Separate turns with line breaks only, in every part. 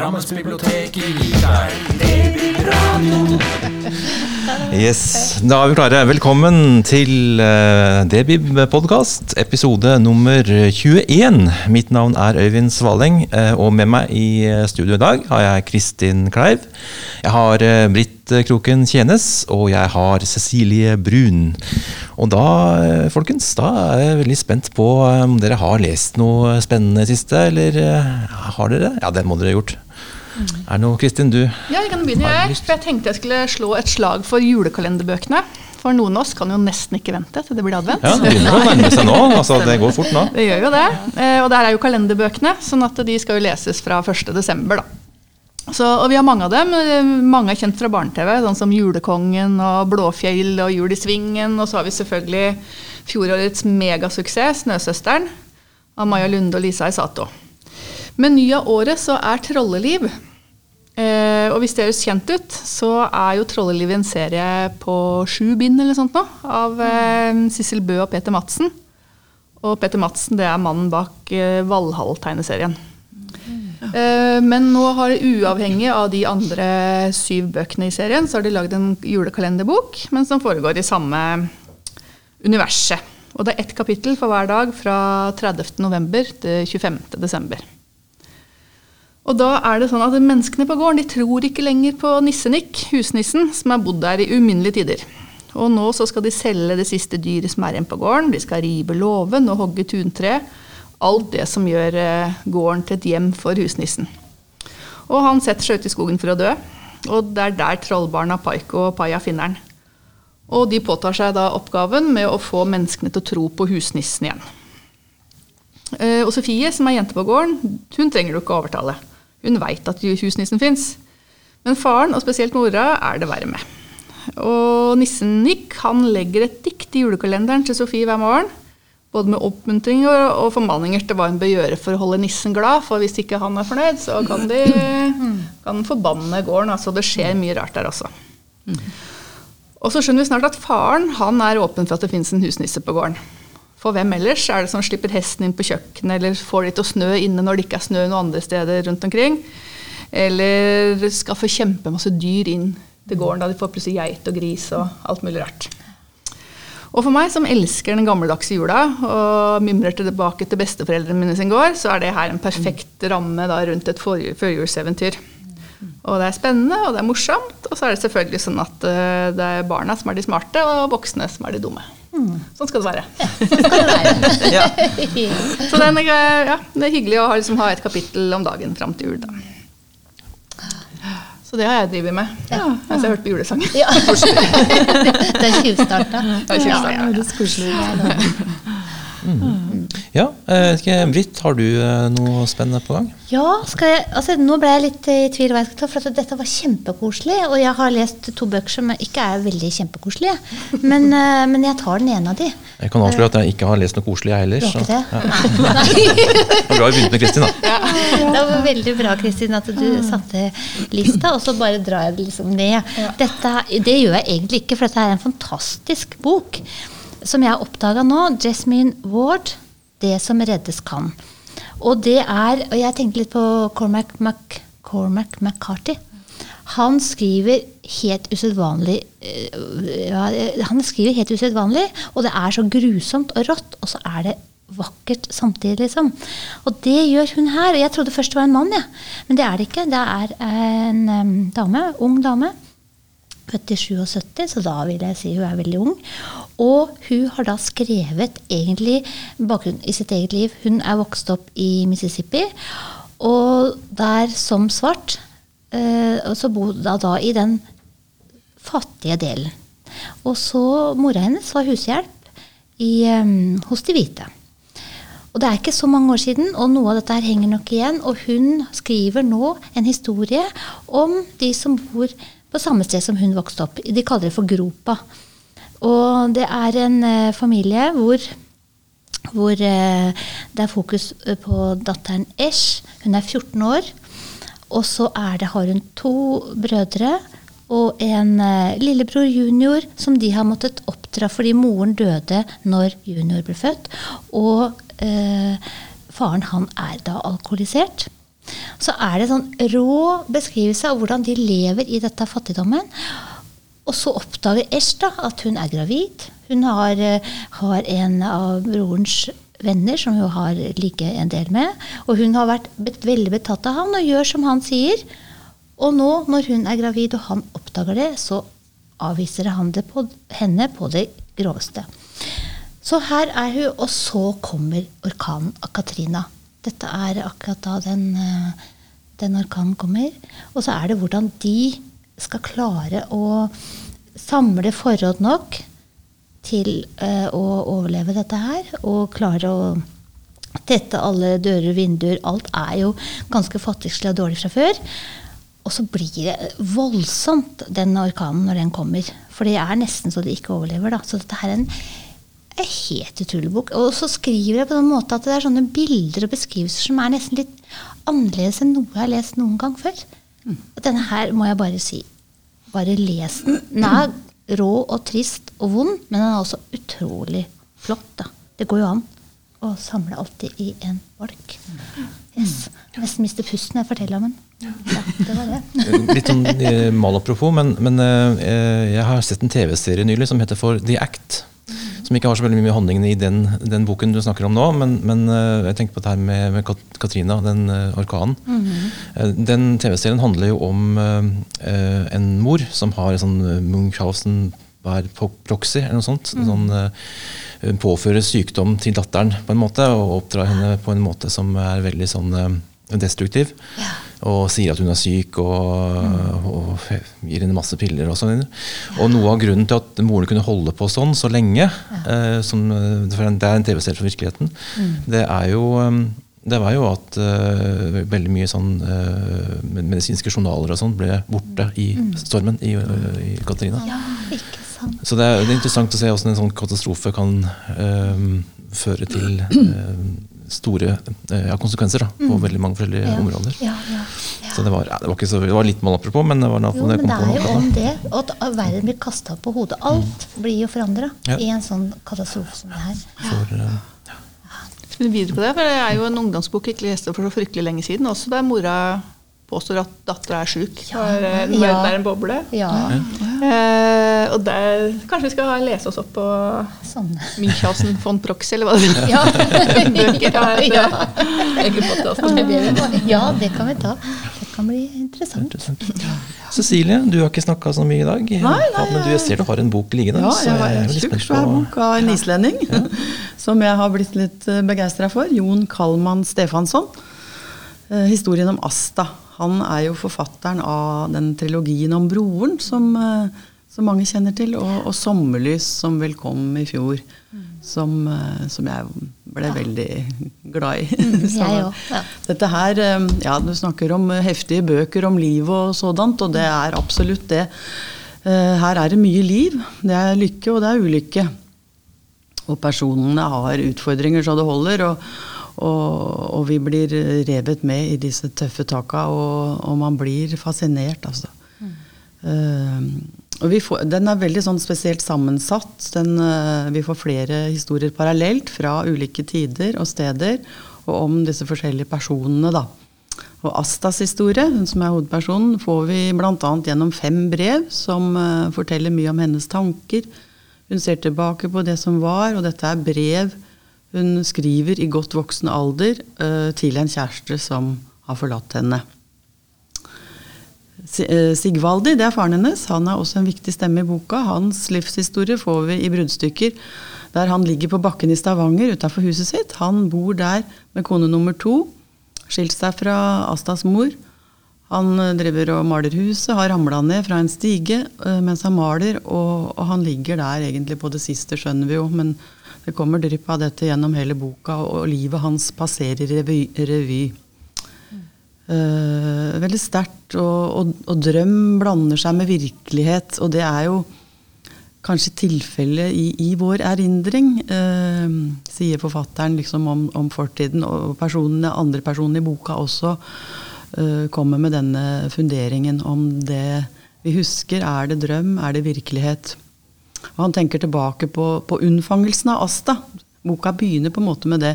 Drammensbiblioteket gir deg Debutradio.
Yes, Da er vi klare. Velkommen til uh, Debib-podkast, episode nummer 21. Mitt navn er Øyvind Svaleng, uh, og med meg i eh, studio i dag har jeg Kristin Kleiv. Jeg har uh, Britt Kroken Tjenes, og jeg har Cecilie Brun. Og da, folkens, da er jeg veldig spent på om dere har lest noe spennende siste, eller har dere? Ja, det må dere ha gjort. Er det noe, Kristin, du
Ja, jeg kan begynne. Jeg, for jeg tenkte jeg skulle slå et slag for julekalenderbøkene. For noen av oss kan jo nesten ikke vente til det blir advent.
Ja, Det begynner å nærme seg nå. altså Det går fort nå.
Det gjør jo det. Eh, og der er jo kalenderbøkene, sånn at de skal jo leses fra 1.12. Så, og vi har mange av dem. Eh, mange er kjent fra barne-TV, sånn som Julekongen og Blåfjell og Jul i Svingen. Og så har vi selvfølgelig fjorårets megasuksess, Snøsøsteren, av Maja Lunde og Lisa Isato. Men ny av året så er Trolleliv. Eh, og hvis det høres kjent ut, så er jo Trolleliv en serie på sju bind eller sånt nå, av eh, Sissel Bø og Peter Madsen. Og Peter Madsen det er mannen bak eh, Valhall-tegneserien. Eh, men nå har uavhengig av de andre syv bøkene i serien, så har de lagd en julekalenderbok, men som foregår i samme universet. Og det er ett kapittel for hver dag fra 30. november til 25. Og da er det sånn at Menneskene på gården de tror ikke lenger på Nissenikk, husnissen, som har bodd der i uminnelige tider. Og nå så skal de selge det siste dyret som er igjen på gården. De skal rive låven og hogge tuntre. Alt det som gjør eh, gården til et hjem for husnissen. Og han setter seg ut i skogen for å dø. Og det er der trollbarna Paiko og Paja finner han. Og de påtar seg da oppgaven med å få menneskene til å tro på husnissen igjen. Eh, og Sofie, som er jente på gården, hun trenger du ikke å overtale. Hun veit at husnissen fins. Men faren, og spesielt mora, er det verre med. Og nissen Nick han legger et dikt i julekalenderen til Sofie hver morgen. Både med oppmuntringer og formaninger til hva hun bør gjøre for å holde nissen glad. For hvis ikke han er fornøyd, så kan de kan forbanne gården. Altså det skjer mye rart der også. Og så skjønner vi snart at faren han er åpen for at det finnes en husnisse på gården. For hvem ellers er det som slipper hesten inn på kjøkkenet, eller får de til å snø inne når det ikke er snø noen andre steder rundt omkring? Eller skal få kjempemasse dyr inn til gården da de får plutselig geit og gris og alt mulig rart. Og for meg som elsker den gammeldagse jula og mimrer tilbake til besteforeldrene mine sin gård, så er det her en perfekt ramme da, rundt et førjulseventyr. Og det er spennende, og det er morsomt, og så er det selvfølgelig sånn at uh, det er barna som er de smarte, og voksne som er de dumme. Mm. Sånn skal det være. Ja, sånn skal det være. ja. Så det er, ja, det er, hyggelig å ha, liksom, ha et kapittel om dagen fram til jul. da. Så det har jeg drevet med ja. mens jeg har hørt på julesanger. Ja.
det er tjuvstarta.
Det er tjuvstarta.
Ja,
Mm. Ja, eh, Britt, har du eh, noe spennende på gang?
Ja, jeg, altså, nå ble jeg litt i tvil hva jeg skal ta, for dette var kjempekoselig. Og jeg har lest to bøker som ikke er veldig kjempekoselige. Men, eh, men jeg tar den ene av de.
Jeg kan avsløre at jeg ikke har lest noe koselig, jeg heller.
Så, ja.
Bra vi begynte med Kristin, da.
Ja. Det var veldig bra, Kristin, at du satte lista, og så bare drar jeg det liksom ned. Dette, det gjør jeg egentlig ikke, for dette er en fantastisk bok som jeg har oppdaga nå, Jasmine Ward, 'Det som reddes kan'. Og det er Og jeg tenkte litt på Cormac, Mac, Cormac McCarthy. Han skriver helt usedvanlig eh, ja, Han skriver helt usedvanlig, og det er så grusomt og rått, og så er det vakkert samtidig, liksom. Og det gjør hun her. Og Jeg trodde først det var en mann, ja. men det er det ikke. Det er en um, dame, ung dame født i 77, så da vil jeg si hun er veldig ung. Og hun har da skrevet egentlig bakgrunnen i sitt eget liv. Hun er vokst opp i Mississippi, og der som svart. Eh, så bodde hun da i den fattige delen. Og så Mora hennes var hushjelp i, um, hos de hvite. Og Det er ikke så mange år siden, og noe av dette her henger nok igjen. Og hun skriver nå en historie om de som bor på samme sted som hun vokste opp. De kaller det for Gropa. Og det er en uh, familie hvor, hvor uh, det er fokus eh, på datteren Esh. Hun er 14 år. Og så det, har hun to brødre og en lillebror junior som de har måttet oppdra fordi moren døde når junior ble født. Og faren han er da alkoholisert. så er det sånn rå beskrivelse av hvordan de lever i dette fattigdommen. Og så oppdager Esh da at hun er gravid. Hun har, eh, har en av brorens venner som hun har like en del med. Og hun har vært veldig betatt av han og gjør som han sier. Og nå, når hun er gravid og han oppdager det, så avviser han det på henne på det groveste. Så her er hun, og så kommer orkanen av Katrina. Dette er akkurat da den, eh, den orkanen kommer. Og så er det hvordan de skal klare å samle forråd nok til eh, å overleve dette her. Og klare å tette alle dører og vinduer. Alt er jo ganske fattigslig og dårlig fra før. Og så blir det voldsomt, den orkanen, når den kommer. For det er nesten så de ikke overlever. Da. Så dette her er en helt utrolig bok. Og så skriver jeg på den måten at det er sånne bilder og beskrivelser som er nesten litt annerledes enn noe jeg har lest noen gang før. Og denne her må jeg bare si. Bare les den. Den er rå og trist og vond, men den er også utrolig flott. Da. Det går jo an å samle alltid i en bolk. Yes. Jeg nesten mister pusten når jeg forteller om den. Ja, det var det.
Litt sånn eh, malapropos, men, men eh, jeg har sett en TV-serie nylig som heter for The Act. Som ikke har så veldig mye med handlingene i den, den boken du snakker om nå. Men, men eh, jeg tenker på det her med, med Katrina, den orkanen. orkanen. -hmm. Den TV-serien handler jo om eh, en mor som har en sånn eh, Munchhausen hva er proxy, eller noe sånt. Sånn, eh, hun påfører sykdom til datteren på en måte, og oppdrar henne på en måte som er veldig sånn eh, destruktiv. Og sier at hun er syk, og, og gir henne masse piller. Og sånn. Og noe av grunnen til at moren kunne holde på sånn så lenge, eh, som, eh, for det er en TV-serie fra virkeligheten, det er jo eh, det var jo at uh, veldig mye sånn uh, medisinske journaler og sånn ble borte i stormen i, i Katarina.
Ja, ikke sant.
Så det er, det er interessant å se hvordan en sånn katastrofe kan føre til store eh, ja, konsekvenser da, på veldig mange forskjellige
Ja.
områder.
Ja, ja, ja.
Så det var, ja, det var, ikke så, det var litt malapropos, men det var
Jo,
det
men
kom
det
på
er jo om det. Og at verden blir kasta på hodet. Alt blir jo forandra
Ja.
i en sånn katastrofe som det her.
For, eh,
Skal vi videre på det? For det er jo en ungdomsbok jeg ikke leste for så fryktelig lenge siden. Også der mora påstår at dattera er sjuk.
Ja.
For, eh,
Ja.
verden er en boble.
Ja,
Eh, og der Kanskje vi skal lese oss opp på
sånn.
Münchhausen von Proxy, eller hva det er.
Ja.
Bøker.
har ja. Det ja, det kan vi ta. Det kan bli interessant.
interessant. Cecilie, du har ikke snakka så mye i dag.
nei,
men du, jeg ser du har en bok liggende.
Ja, jeg har en tjukk, svær bok av en islending. Som jeg har blitt litt begeistra for. Jon Kalman Stefansson. Eh, Historien om Asta. Han er jo forfatteren av den trilogien om broren som, eh, som mange kjenner til. Og, og 'Sommerlys', som vel kom i fjor. Som, eh, som jeg ble veldig glad i. Så
jeg òg. Ja.
dette her, eh, ja, Du snakker om heftige bøker om liv og sådant, og det er absolutt det. Her er det mye liv. Det er lykke, og det er ulykke. Og personene har utfordringer så det holder. Og, og, og vi blir revet med i disse tøffe taka, og, og man blir fascinert, altså. Og vi får, den er veldig sånn spesielt sammensatt. Den, uh, vi får flere historier parallelt fra ulike tider og steder, og om disse forskjellige personene, da. Og Astas historie, hun som er hovedpersonen, får vi bl.a. gjennom fem brev som uh, forteller mye om hennes tanker. Hun ser tilbake på det som var, og dette er brev hun skriver i godt voksen alder uh, til en kjæreste som har forlatt henne. Eh, Sigvaldi, det er faren hennes. Han er også en viktig stemme i boka. Hans livshistorie får vi i bruddstykker der han ligger på bakken i Stavanger utafor huset sitt. Han bor der med kone nummer to. Skilt seg fra Astas mor. Han driver og maler huset, har ramla ned fra en stige eh, mens han maler, og, og han ligger der egentlig på det siste, skjønner vi jo, men det kommer drypp av dette gjennom hele boka, og, livet hans passerer revy. revy. Uh, veldig sterkt, og, og, og drøm blander seg med virkelighet, og det er jo kanskje tilfellet i, i vår erindring, uh, sier forfatteren liksom om, om fortiden, og personene, andre personer i boka også uh, kommer med denne funderingen om det vi husker. Er det drøm? Er det virkelighet? Og han tenker tilbake på, på unnfangelsen av Asta. Boka begynner på en måte med det.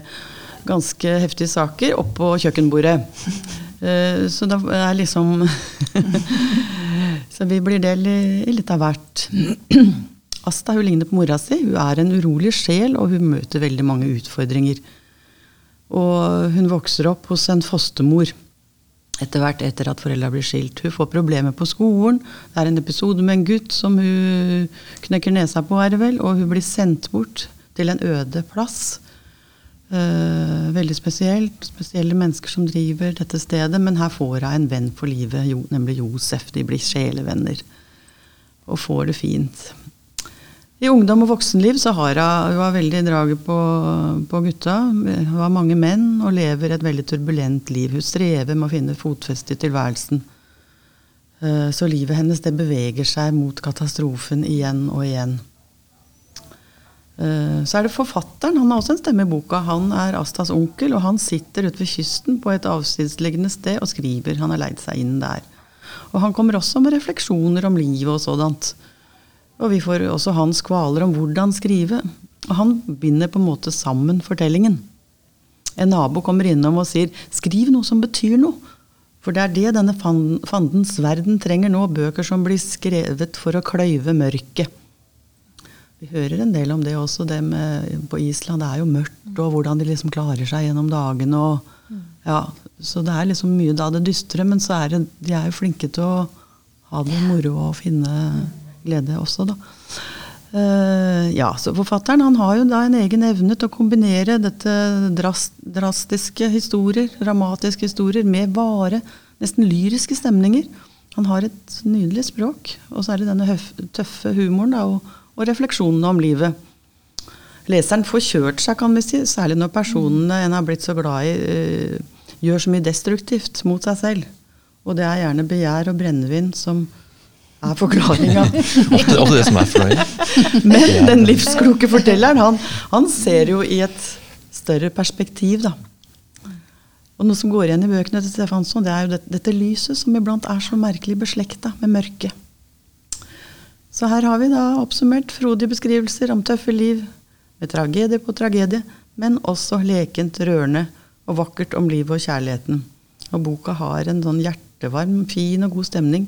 Ganske heftige saker oppå kjøkkenbordet. Uh, Så da er liksom Så vi blir del i, i litt av hvert. Asta hun ligner på mora si. Hun er en urolig sjel, og hun møter veldig mange utfordringer. Og hun vokser opp hos en fostermor etter hvert etter at foreldra blir skilt. Hun får problemer på skolen. Det er en episode med en gutt som hun knekker nesa på, er det vel, og hun blir sendt bort til en øde plass. Uh, veldig spesielt. Spesielle mennesker som driver dette stedet. Men her får hun en venn for livet, jo, nemlig Josef. De blir sjelevenner og får det fint. I ungdom og voksenliv så har hun, har veldig draget på, på gutta. Hun har mange menn og lever et veldig turbulent liv. Hun strever med å finne fotfeste i tilværelsen. Eh, Så livet hennes det beveger seg mot katastrofen igjen og igjen. Eh, Så er det forfatteren. Han har også en stemme i boka. Han er Astas onkel, og han sitter ute ved kysten på et avsidesliggende sted og skriver. Han har leid seg inn der. Og han kommer også med refleksjoner om livet og sådant. Og vi får også hans kvaler om hvordan skrive. Og han binder på en måte sammen fortellingen. En nabo kommer innom og sier 'skriv noe som betyr noe'. For det er det denne fan- fandens verden trenger nå. Bøker som blir skrevet for å kløyve mørket. Vi hører en del om det også, det med, på Island. Det er jo mørkt, og hvordan de liksom klarer seg gjennom dagen. Og, ja, så det er liksom mye da det dystre, men så er det, de er jo flinke til å ha det moro og finne glede også, da. Uh, ja, så Forfatteren han har jo da en egen evne til å kombinere dette drast, drastiske historier, dramatiske historier, med vare, nesten lyriske stemninger. Han har et nydelig språk, og så er det denne høf, tøffe humoren da, og, og refleksjonene om livet. Leseren får kjørt seg, kan vi si, særlig når personene en har blitt så glad i, uh, gjør så mye destruktivt mot seg selv. Og det er gjerne begjær og brennevin som er forklaringa.
Ofte, ofte det som er fornøyd.
Men den livskloke fortelleren, han, han ser jo i et større perspektiv, da. Og noe som går igjen i bøkene til Stefansson, det er jo dette, dette lyset som iblant er så merkelig beslekta med mørket. Så her har vi da oppsummert frodige beskrivelser om tøffe liv, med tragedie på tragedie, men også lekent, rørende og vakkert om livet og kjærligheten. Og boka har en sånn hjertevarm, fin og god stemning.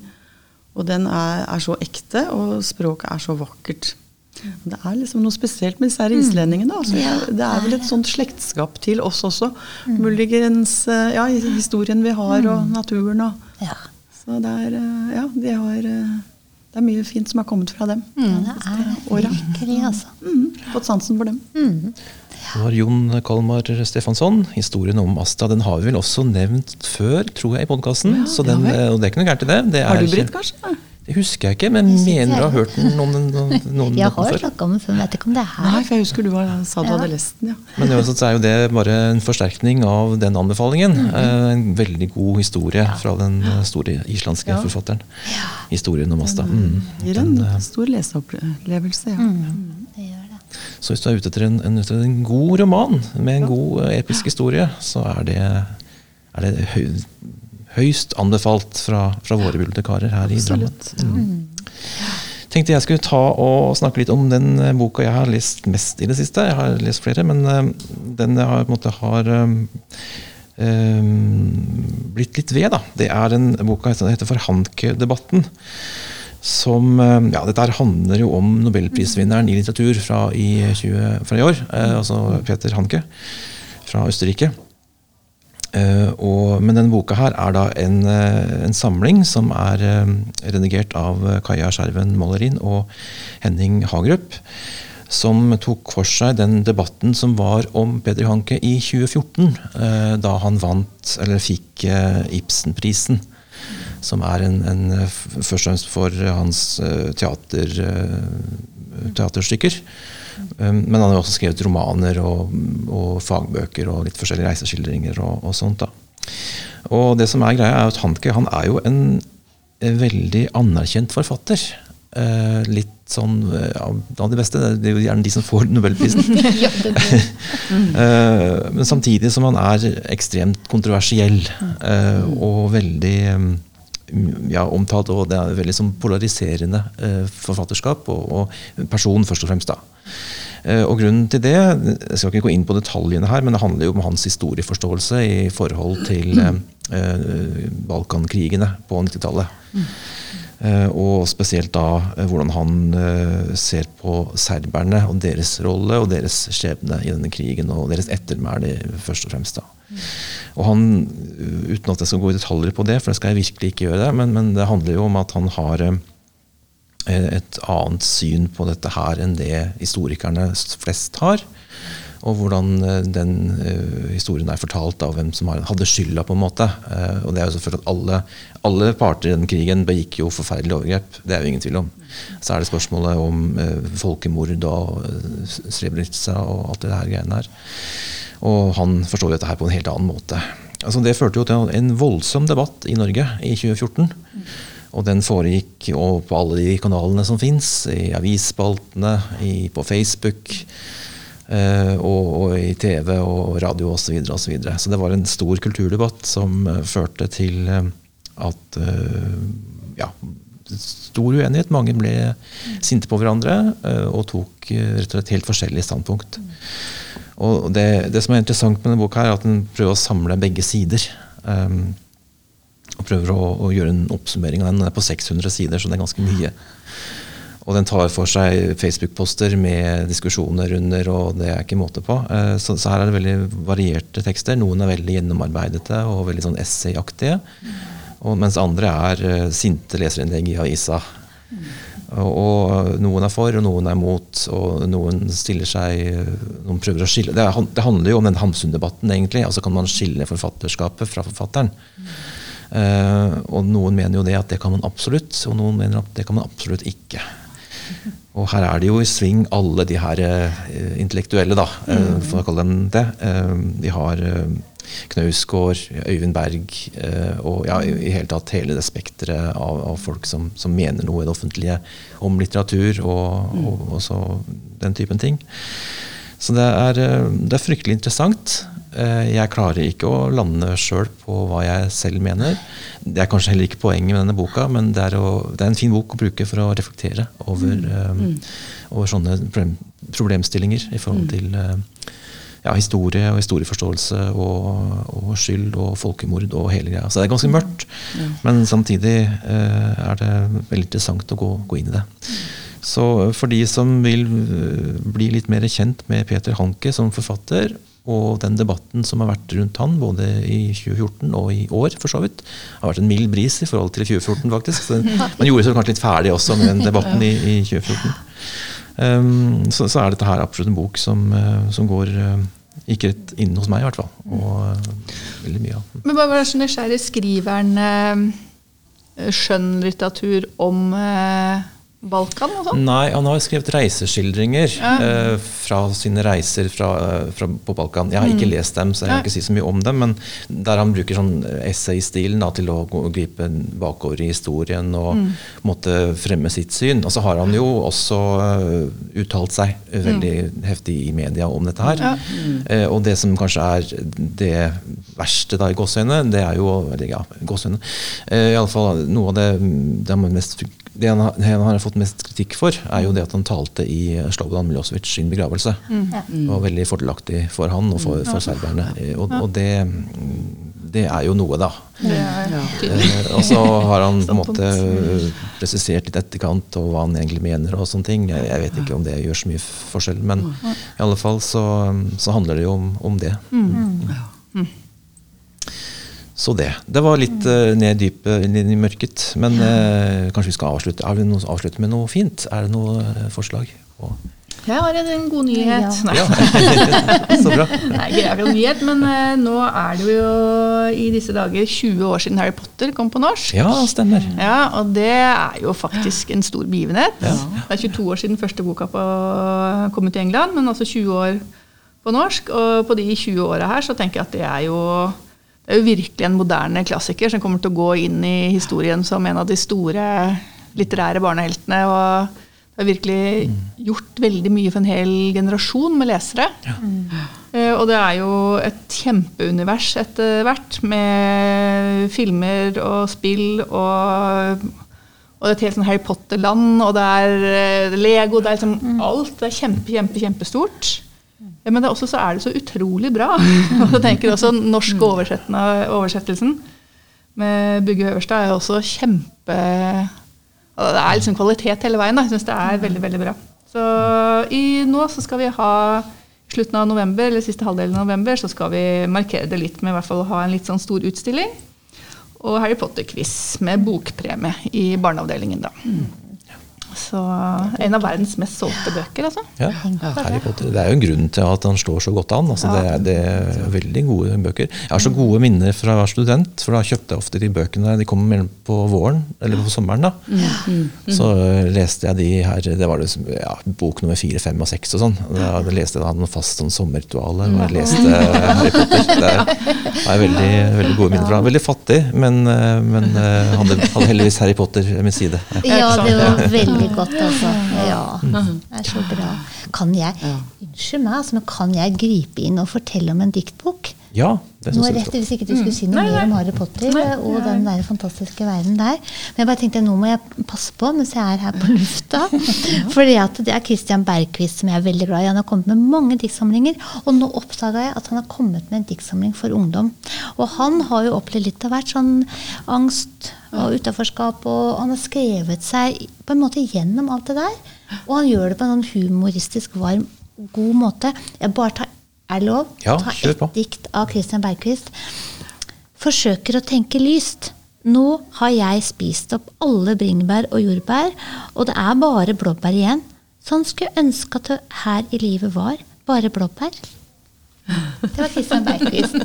Og den er, er så ekte, og språket er så vakkert. Det er liksom noe spesielt med disse her islendingene. Altså, det, det er vel et sånt slektskap til oss også. Muligens eh, ja, historien vi har, og naturen. Og,
Ja.
så det er, eh, ja, de har, eh, det er mye fint som har kommet fra dem.
ja, det er virkelig, altså.
Mm, fått sansen for dem.
Det var Jon Kalmar Stefansson. Historien om Asta den har vi vel også nevnt før, tror jeg, i podkasten.
Ja,
så den,
ja vel.
og det er ikke noe gærent i det. det
Har du, Britt, kanskje?
Det husker jeg ikke, men
Jeg
mener du
har
hørt den om den, noen, noen
Jeg har snakka om det før, men vet ikke om det er
Nei,
her.
for jeg husker du var, sa du
Ja.
hadde lest den. ja.
Men uansett så er jo det bare en forsterkning av den anbefalingen. Eh, En veldig god historie fra den eh, store islandske
Ja.
forfatteren. Historien om Asta. Mm.
Gir en
den,
stor leseopplevelse, ja.
Det gjør det.
Så hvis du er ute etter en, en, en god roman med en god eh, episk historie, så er det, er det høy, høyst anbefalt fra, fra våre bibliotekarer her i Drammen.
Mm
Tenkte jeg skulle ta og snakke litt om den eh, boka jeg har lest mest i det siste. Jeg har lest flere, men eh, den jeg har, på en måte har eh, blitt litt ved, da. Det er en boka som heter For Hanke-debatten. Som, eh, ja, dette her handler jo om nobelprisvinneren i litteratur fra i, 20, fra i år. eh, altså Peter Hanke fra Østerrike. Eh, og, men denne boka her er da en, eh, en samling som er eh, redigert av eh, Kaja Skjerven Mollerin og Henning Hagerup. Som tok for seg den debatten som var om Peder Hanke i 2014. eh, da han vant, eller fikk eh, Ibsenprisen. Som er en, en, eh, først og fremst for hans eh, teater, eh, teaterstykker. Um, Men han har også skrevet romaner og, og fagbøker og litt forskjellige reiseskildringer og, og sånt. da. Og det som er greia er at Hanke han er jo en veldig anerkjent forfatter. Eh, litt sånn ja, av de beste. Det er jo gjerne de som får Nobelprisen. Eh, men samtidig som han er ekstremt kontroversiell eh, og veldig ja, omtalt, og det er veldig sånn polariserende eh, forfatterskap, og, og person først og fremst. da. Eh, og grunnen til det, Jeg skal ikke gå inn på detaljene her, men det handler jo om hans historieforståelse i forhold til eh, eh, Balkankrigene på 90-tallet. Eh, og spesielt da hvordan han ser på serberne og deres rolle og deres skjebne i denne krigen, og deres ettermæle, først og fremst. da. Og han, Uten at jeg skal gå i detaljer på det, for det skal jeg virkelig ikke gjøre, det, men, men det handler jo om at han har eh, et annet syn på dette her enn det historikerne flest har. Og hvordan eh, den eh, historien er fortalt av hvem som hadde skylda, på en måte. Og det er jo selvfølgelig at alle, alle parter i den krigen begikk jo forferdelige overgrep. Det er jo ingen tvil om. Så er det spørsmålet om folkemord og uh, og alt det her greiene her. Og han forstår dette her på en helt annen måte. Altså Det førte jo til en voldsom debatt i Norge i 2014. Og den foregikk på alle de kanalene som fins, i avisspaltene, på Facebook. eh, og, og i TV og radio osv. Så, videre, og så, videre. så det var en stor kulturdebatt som eh, førte til eh, at ja, stor uenighet. Mange ble sinte på hverandre og tok rett og slett helt forskjellige standpunkt. Og det, det som er interessant med denne boka, er at den prøver å samle begge sider. Um, og prøver å, å gjøre en oppsummering av den. Den er på 600 sider, så det er ganske mye. Og den tar for seg Facebook-poster med diskusjoner under, og det er ikke måte på. Uh, Så, så her er det veldig varierte tekster. Noen er veldig gjennomarbeidete og veldig sånn essayaktige. Mens andre er uh, sinte leserinnlegg i avisa. Og, og noen er for, og noen er mot, og noen stiller seg Noen prøver å skille Det, er, det handler jo om den Hamsun-debatten, egentlig. Altså kan man skille forfatterskapet fra forfatteren. Eh, og noen mener jo det at det kan man absolutt, og noen mener at det kan man absolutt ikke. Og her er det jo i sving alle de her uh, intellektuelle, da, uh, for å kalle dem det. Eh, vi har eh, Knausgård, Øyvind Berg eh, og ja, i, hele tatt hele det spekteret av, av folk som, som mener noe i det offentlige om litteratur og, og, og så den typen ting. Så det er, eh, det er fryktelig interessant. Eh, Jeg klarer ikke å lande sjøl på hva jeg selv mener. Det er kanskje heller ikke poenget med denne boka, men det er, å, det er en fin bok å bruke for å reflektere over, eh, over sånne problem, problemstillinger i forhold til eh, ja, historie og historieforståelse og, og skyld og folkemord og hele greia. Så det er ganske mørkt, men samtidig eh, er det veldig interessant å gå, gå inn i det. Så for de som vil eh, bli litt mer kjent med Peter Hanke som forfatter, og den debatten som har vært rundt han, både i 2014 og i år, for så vidt, har vært en mild bris i forhold til 2014, faktisk. Så man gjorde seg kanskje litt ferdig også med den debatten i, i 2014. Um, så, så er dette her absolutt en bok som, eh, som går eh, ikke rett inn hos meg, i hvert fall. Og eh, veldig mye av den.
Men bare vær så nysgjerrig, skriver han eh, skjønnlitteratur om eh, Balkan og sånn?
Nei, han har skrevet reiseskildringer eh, fra sine reiser fra, eh, fra, på Balkan. Jeg har ikke lest dem, så jeg kan ikke si så mye om dem, men der han bruker sånn essay-stilen til å gripe bakover i historien og måtte fremme sitt syn. Og så har han jo også uh, uttalt seg veldig heftig i media om dette her. Eh, og det som kanskje er det verste da i gåseøyne, det er jo eller ja, eh, i alle fall noe av det, mest det han, har- det han har fått mest kritikk for, er jo det at han talte i Slobodan Milosevic sin begravelse. Det var veldig fordelaktig for han og for, for serberne. Eh, Og, og det, det er jo noe, da.
Er tydelig.
Eh, Og så har han på en måte presisert litt etterkant og hva han egentlig mener. og sånne ting. Jeg, jeg vet ikke om det gjør så mye forskjell, men i alle fall så, så handler det jo om, om det. Så det. Det var litt uh, ned i dypet, inn i mørket. Men uh, kanskje vi skal avslutte er vi noe, avslutte med noe fint? Er det noe uh, forslag? Og
Jeg har en god nyhet.
Ja.
Nei.
Så bra.
Nei, ikke jo nyhet, men uh, nå er det jo i disse dager 20 år siden Harry Potter kom på norsk.
Ja, stemmer.
Ja, og det er jo faktisk en stor begivenhet. Det er 22 år siden første boka på, kom ut i England, men altså 20 år på norsk. Og på de 20 åra her så tenker jeg at det er jo det er jo virkelig en moderne klassiker som kommer til å gå inn i historien som en av de store litterære barneheltene. og har virkelig gjort veldig mye for en hel generasjon med lesere. Eh, og det er jo et kjempeunivers etter hvert, med filmer og spill og, og et helt sånn Harry Potter-land, og det er eh, Lego, det er liksom alt. Det er kjempe, kjempe, kjempestort. Men det er også så er det så utrolig bra. Og så tenker også norsk oversettende- oversettelsen med Bugge Øverstad er også kjempe Det er liksom kvalitet hele veien. da. Jeg syns det er veldig veldig bra. Så i nå så skal vi ha slutten av november, eller siste halvdelen av november, så skal vi markere det litt med i hvert fall å ha en litt sånn stor utstilling. Og Harry Potter-quiz med bokpremie i barneavdelingen, da. Så en av verdens mest solgte bøker, altså.
Ja, Harry Potter. Det er jo en grunn til at han slår så godt an. Altså, det, er, det er veldig gode bøker. Jeg har så gode minner fra å være student, for da kjøpte jeg ofte de bøkene. De kom på våren, eller på sommeren. da. Så øh, leste jeg de her Det var liksom, ja, bok nummer fire, fem og seks og sånn. Da leste jeg da noe fast sånn sommerrituale. Og jeg leste Harry Potter. Det har jeg veldig, veldig gode minner fra. Veldig fattig, men, øh, men hadde, hadde heldigvis Harry Potter ved min side. Ja.
Ja, det var veldig godt, altså. Ja, det er så bra. Kan jeg, unnskyld meg, altså, men kan jeg gripe inn og fortelle om en diktbok?
Ja,
Nå
syns jeg
rett
du skal.
Hvis ikke du skulle si noe mer om Harry Potter og den der fantastiske verden der. Men jeg bare tenkte nå må jeg passe på mens jeg er her på lufta. For det er Christian Bergquist som jeg er veldig glad i. Han har kommet med mange diktsamlinger. Og nå oppdaga jeg at han har kommet med en diktsamling for ungdom. Og han har jo opplevd litt av hvert sånn angst og utaforskap, og han har skrevet seg på en måte gjennom alt det der. Og han gjør det på en sånn humoristisk, varm, god måte. Jeg bare tar er det lov?
Ja,
Ta
kjør på.
dikt av Christian Bergquist. Forsøker å tenke lyst. Nå har jeg spist opp alle bringebær og jordbær, og det er bare blåbær igjen. Sånn skulle jeg ønske at det her i livet var. Bare blåbær. Det var Kristian Bergquist.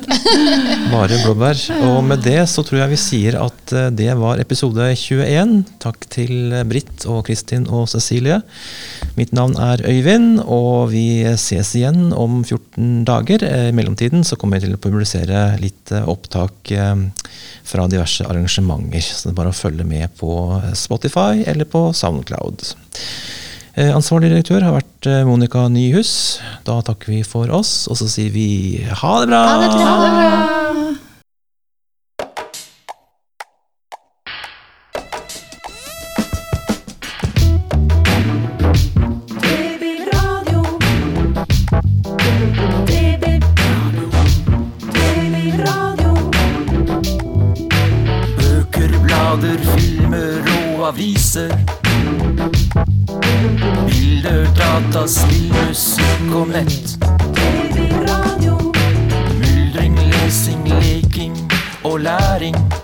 Bare blåbær. Og med det så tror jeg vi sier at eh, det var episode 21. Takk til Britt og Kristin og Cecilie. Mitt navn er Øyvind, og vi ses igjen om 14 dager. Eh, I mellomtiden så kommer jeg til å publisere litt eh, opptak fra diverse arrangementer. Så det er bare å følge med på Spotify eller på Soundcloud. Eh, Ansvarlig direktør har vært eh, Monica Nyhus. Da takker vi for oss, og så sier vi ha det bra!
Ha det bra!
Og